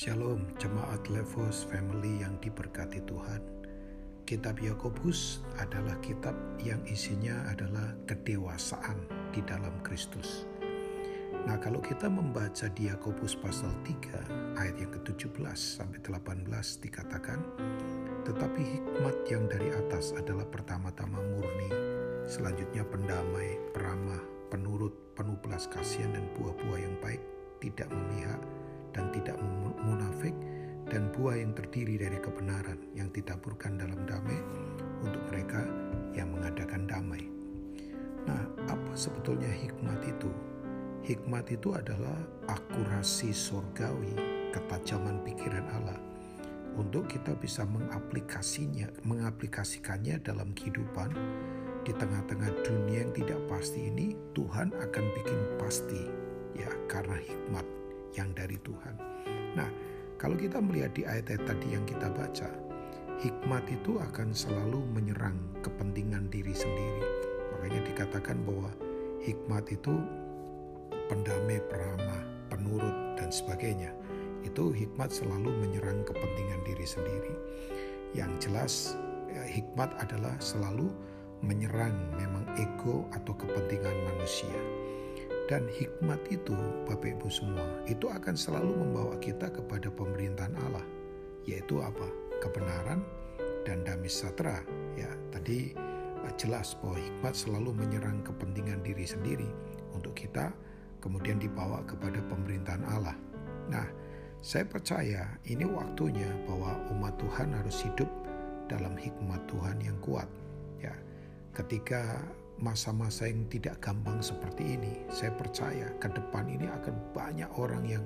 Shalom jemaat Levos Family yang diberkati Tuhan. Kitab Yakobus adalah kitab yang isinya adalah kedewasaan di dalam Kristus. Nah, kalau kita membaca di Yakobus pasal 3 ayat yang ke-17 sampai 18 dikatakan, tetapi hikmat yang dari atas adalah pertama-tama murni, selanjutnya pendamai, peramah, penurut, penuh belas kasihan dan buah-buah yang baik, tidak memihak dan tidak munafik dan buah yang terdiri dari kebenaran yang ditaburkan dalam damai untuk mereka yang mengadakan damai. Nah, apa sebetulnya hikmat itu? Hikmat itu adalah akurasi surgawi, ketajaman pikiran Allah untuk kita bisa mengaplikasinya, mengaplikasikannya dalam kehidupan di tengah-tengah dunia yang tidak pasti ini, Tuhan akan bikin pasti ya karena hikmat yang dari Tuhan. Nah, kalau kita melihat di ayat-ayat tadi yang kita baca, hikmat itu akan selalu menyerang kepentingan diri sendiri. Makanya dikatakan bahwa hikmat itu pendamai, peramah, penurut, dan sebagainya. Itu hikmat selalu menyerang kepentingan diri sendiri. Yang jelas, ya, hikmat adalah selalu menyerang memang ego atau kepentingan manusia. Dan hikmat itu, Bapak Ibu semua, itu akan selalu membawa kita kepada pemerintahan Allah, yaitu apa? Kebenaran dan damai sejahtera. Ya, tadi eh, jelas bahwa hikmat selalu menyerang kepentingan diri sendiri untuk kita kemudian dibawa kepada pemerintahan Allah. Nah, saya percaya ini waktunya bahwa umat Tuhan harus hidup dalam hikmat Tuhan yang kuat. Ya, ketika masa-masa yang tidak gampang seperti ini, saya percaya ke depan ini akan banyak orang yang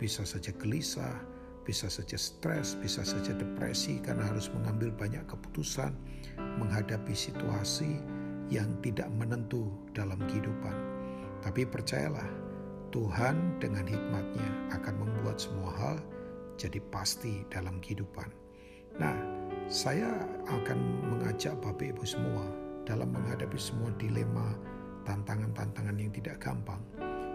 bisa saja gelisah, bisa saja stres, bisa saja depresi karena harus mengambil banyak keputusan menghadapi situasi yang tidak menentu dalam kehidupan. Tapi percayalah, Tuhan dengan hikmatnya akan membuat semua hal jadi pasti dalam kehidupan. Nah, saya akan mengajak Bapak Ibu semua dalam menghadapi semua dilema, tantangan-tantangan yang tidak gampang.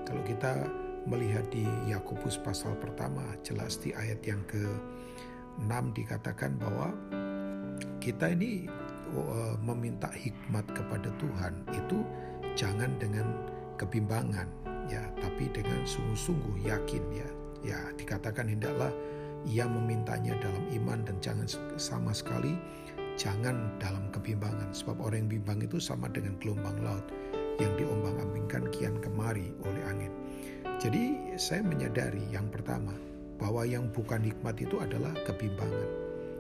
Kalau kita melihat di Yakobus pasal pertama, jelas di ayat yang ke-6 dikatakan bahwa kita ini uh, meminta hikmat kepada Tuhan itu jangan dengan kebimbangan ya tapi dengan sungguh-sungguh yakin ya ya dikatakan hendaklah ia memintanya dalam iman dan jangan sama sekali jangan dalam kebimbangan sebab orang yang bimbang itu sama dengan gelombang laut yang diombang-ambingkan kian kemari oleh angin. Jadi saya menyadari yang pertama bahwa yang bukan hikmat itu adalah kebimbangan.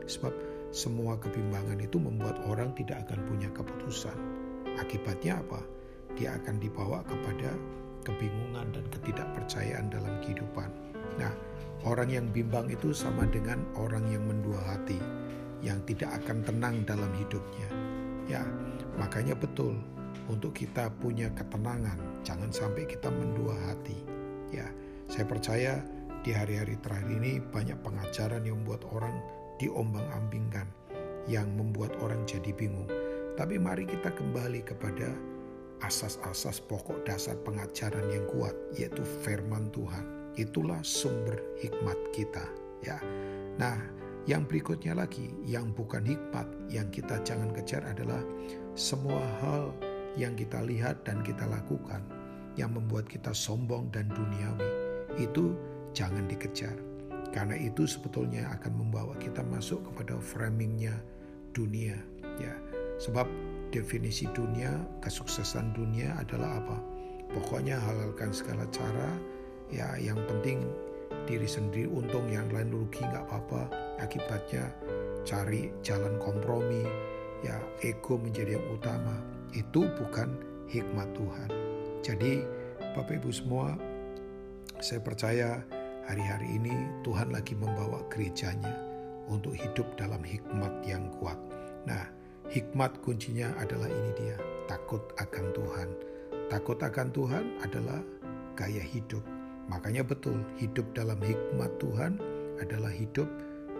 Sebab semua kebimbangan itu membuat orang tidak akan punya keputusan. Akibatnya apa? dia akan dibawa kepada kebingungan dan ketidakpercayaan dalam kehidupan. Nah, orang yang bimbang itu sama dengan orang yang mendua hati, yang tidak akan tenang dalam hidupnya. Ya, makanya betul untuk kita punya ketenangan, jangan sampai kita mendua hati. Ya, saya percaya di hari-hari terakhir ini banyak pengajaran yang membuat orang diombang-ambingkan, yang membuat orang jadi bingung. Tapi mari kita kembali kepada asas-asas pokok dasar pengajaran yang kuat yaitu firman Tuhan. Itulah sumber hikmat kita, ya. Nah, yang berikutnya lagi yang bukan hikmat yang kita jangan kejar adalah semua hal yang kita lihat dan kita lakukan yang membuat kita sombong dan duniawi. Itu jangan dikejar. Karena itu sebetulnya akan membawa kita masuk kepada framingnya dunia, ya. Sebab definisi dunia, kesuksesan dunia adalah apa? Pokoknya halalkan segala cara, ya yang penting diri sendiri untung, yang lain rugi nggak apa-apa. Akibatnya cari jalan kompromi, ya ego menjadi yang utama. Itu bukan hikmat Tuhan. Jadi Bapak Ibu semua, saya percaya hari-hari ini Tuhan lagi membawa gerejanya untuk hidup dalam hikmat yang kuat. Nah, Hikmat kuncinya adalah ini dia, takut akan Tuhan. Takut akan Tuhan adalah gaya hidup. Makanya betul, hidup dalam hikmat Tuhan adalah hidup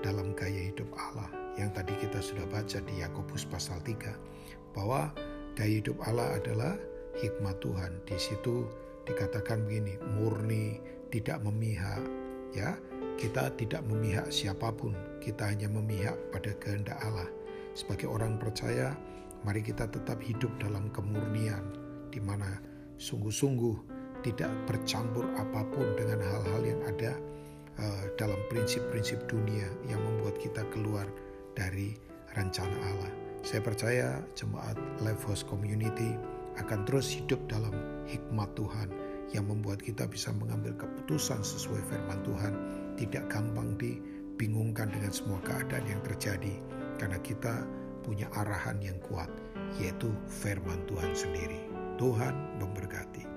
dalam gaya hidup Allah. Yang tadi kita sudah baca di Yakobus pasal 3 bahwa gaya hidup Allah adalah hikmat Tuhan. Di situ dikatakan begini, murni, tidak memihak, ya, Kita tidak memihak siapa pun, kita hanya memihak pada kehendak Allah. Sebagai orang percaya, mari kita tetap hidup dalam kemurnian, di mana sungguh-sungguh tidak bercampur apa pun dengan hal-hal yang ada uh, dalam prinsip-prinsip dunia yang membuat kita keluar dari rencana Allah. Saya percaya jemaat Life House Community akan terus hidup dalam hikmat Tuhan yang membuat kita bisa mengambil keputusan sesuai firman Tuhan, tidak gampang dibingungkan dengan semua keadaan yang terjadi, karena kita punya arahan yang kuat, yaitu firman Tuhan sendiri. Tuhan memberkati.